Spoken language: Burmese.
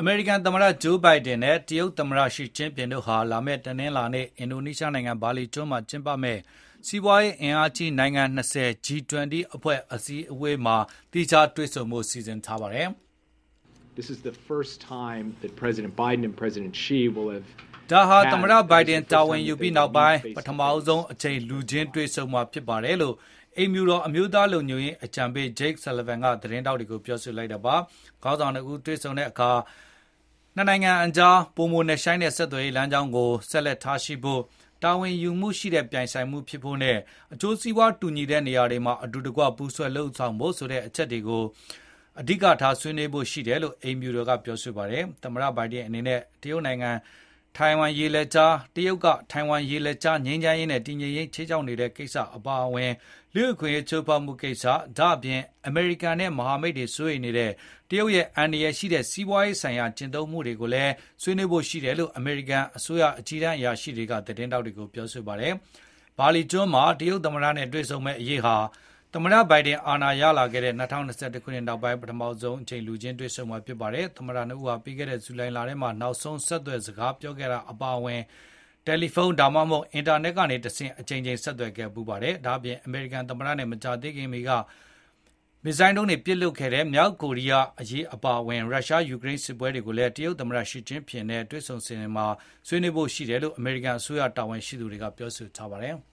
အမေရိကန်သမ္မတ Joe Biden နဲ့ တရုတ်သမ္မတ Xi Jinping တို့ဟာ လာမယ့် တနင်္လာနေ့ အင်ဒိုနီးရှားနိုင်ငံ ဘာလီကျွန်းမှာ ကျင်းပမယ့် စီးပွားရေးအင်အားကြီး နိုင်ငံ ၂၀ G-20 အဖွဲ့ အစည်းအဝေးမှာ သီးခြားတွေ့ဆုံဖို့ စီစဉ်ထားပါတယ်။“ဒါ ဟာသမ္မတ Biden တာဝန်ယူပြီးနောက်ပိုင်းပထမဆုံးအကြိမ်လူချင်းတွေ့ဆုံမှာဖြစ်ပါတယ်။”လို့အိမ်ဖြူတော်အမျိုးသားလုံခြုံရေးအကြံပေး Jake Sullivan ကသတင်းထောက်တွေကိုပြောဆိုလိုက်တာပါ။ခေါင်းဆောင်၂ဦးတွေ့ဆုံတဲ့အခါနှစ်နိုင်ငံကြားပိုမိုနက်ရှိုင်းတဲ့ဆက်သွယ်ရေးလမ်းကြောင်းကိုဆက်လက်ထားရှိဖို့၊တာဝန်ယူမှုရှိတဲ့ပြိုင်ဆိုင်မှုဖြစ်ဖို့နဲ့အကျိုးစီးပွားတူညီတဲ့နေရာတွေမှာအတူတကွပူးတွဲလုပ်ဆောင်ဖို့ဆိုတဲ့အချက်တွေကိုအဓိကထားဆွေးနွေးဖို့ရှိတယ်လို့အိမ်ဖြူတော်ကပြောပါတယ်။သမ္မတ Biden အနေနဲ့တရုတ် ကထိုင်ဝမ်ရေလက်ကြားငြိမ်းချမ်းရေးနဲ့တည်ငြိမ်ရေးခြိမ်းခြောက်နေတဲ့ကိစ္စအပါအဝင်၊လူ့အခွင့်အရေးချိုးဖောက်မှုကိစ္စ၊ဒါ့အပြင်အမေရိကန်နဲ့မဟာမိတ်တွေစိုးရိမ်နေတဲ့တရုတ်ရဲ့အန္တရာယ်ရှိတဲ့စီးပွားရေးဆိုင်ရာကျင့်သုံးမှုတွေကိုလည်းဆွေးနွေးဖို့ရှိတယ်လို့အမေရိကန်အစိုးရအကြီးတန်းအရာရှိတွေကသတင်းထောက်တွေကိုပြောပါတယ်။ဘာလီကျွန်းမှာတရုတ်သမ္မတနဲ့တွေ့ဆုံမယ့်အရေးဟာ သမ္မတ Biden အာဏာရလာခဲ့တဲ့၂၀၂၁ခုနှစ်နောက်ပိုင်းပထမဆုံးအကြိမ်လူချင်းတွေ့ဆုံမှာဖြစ်ပါတယ်။သမ္မတ၂ဦးဟာပြီးခဲ့တဲ့ဇူလိုင်လထဲမှာနောက်ဆုံးဆက်သွယ်စကားပြောခဲ့တာအပါအဝင်တယ်လီဖုန်းဒါမှမဟုတ်အင်တာနက်ကနေတဆင့်အကြိမ်ကြိမ်ဆက်သွယ်ခဲ့ဖူးပါတယ်။ဒါ့အပြင်အမေရိကန်သမ္မတနဲ့မကြာသေးခင်မီကမစ်ဇိုင်းဒုံးတွေပစ်လွှတ်ခဲ့တဲ့မြောက်ကိုရီးယားအရေးအပါအဝင်ရုရှား-ယူကရိန်းစစ်ပွဲတွေကိုလည်းတရုတ်သမ္မတ Xi Jinping နဲ့တွေ့ဆုံစဉ်ဆွေးနွေးဖို့ရှိတယ်လို့အမေရိကန်အစိုးရတာဝန်ရှိသူတွေကပြောဆိုထားပါတယ်။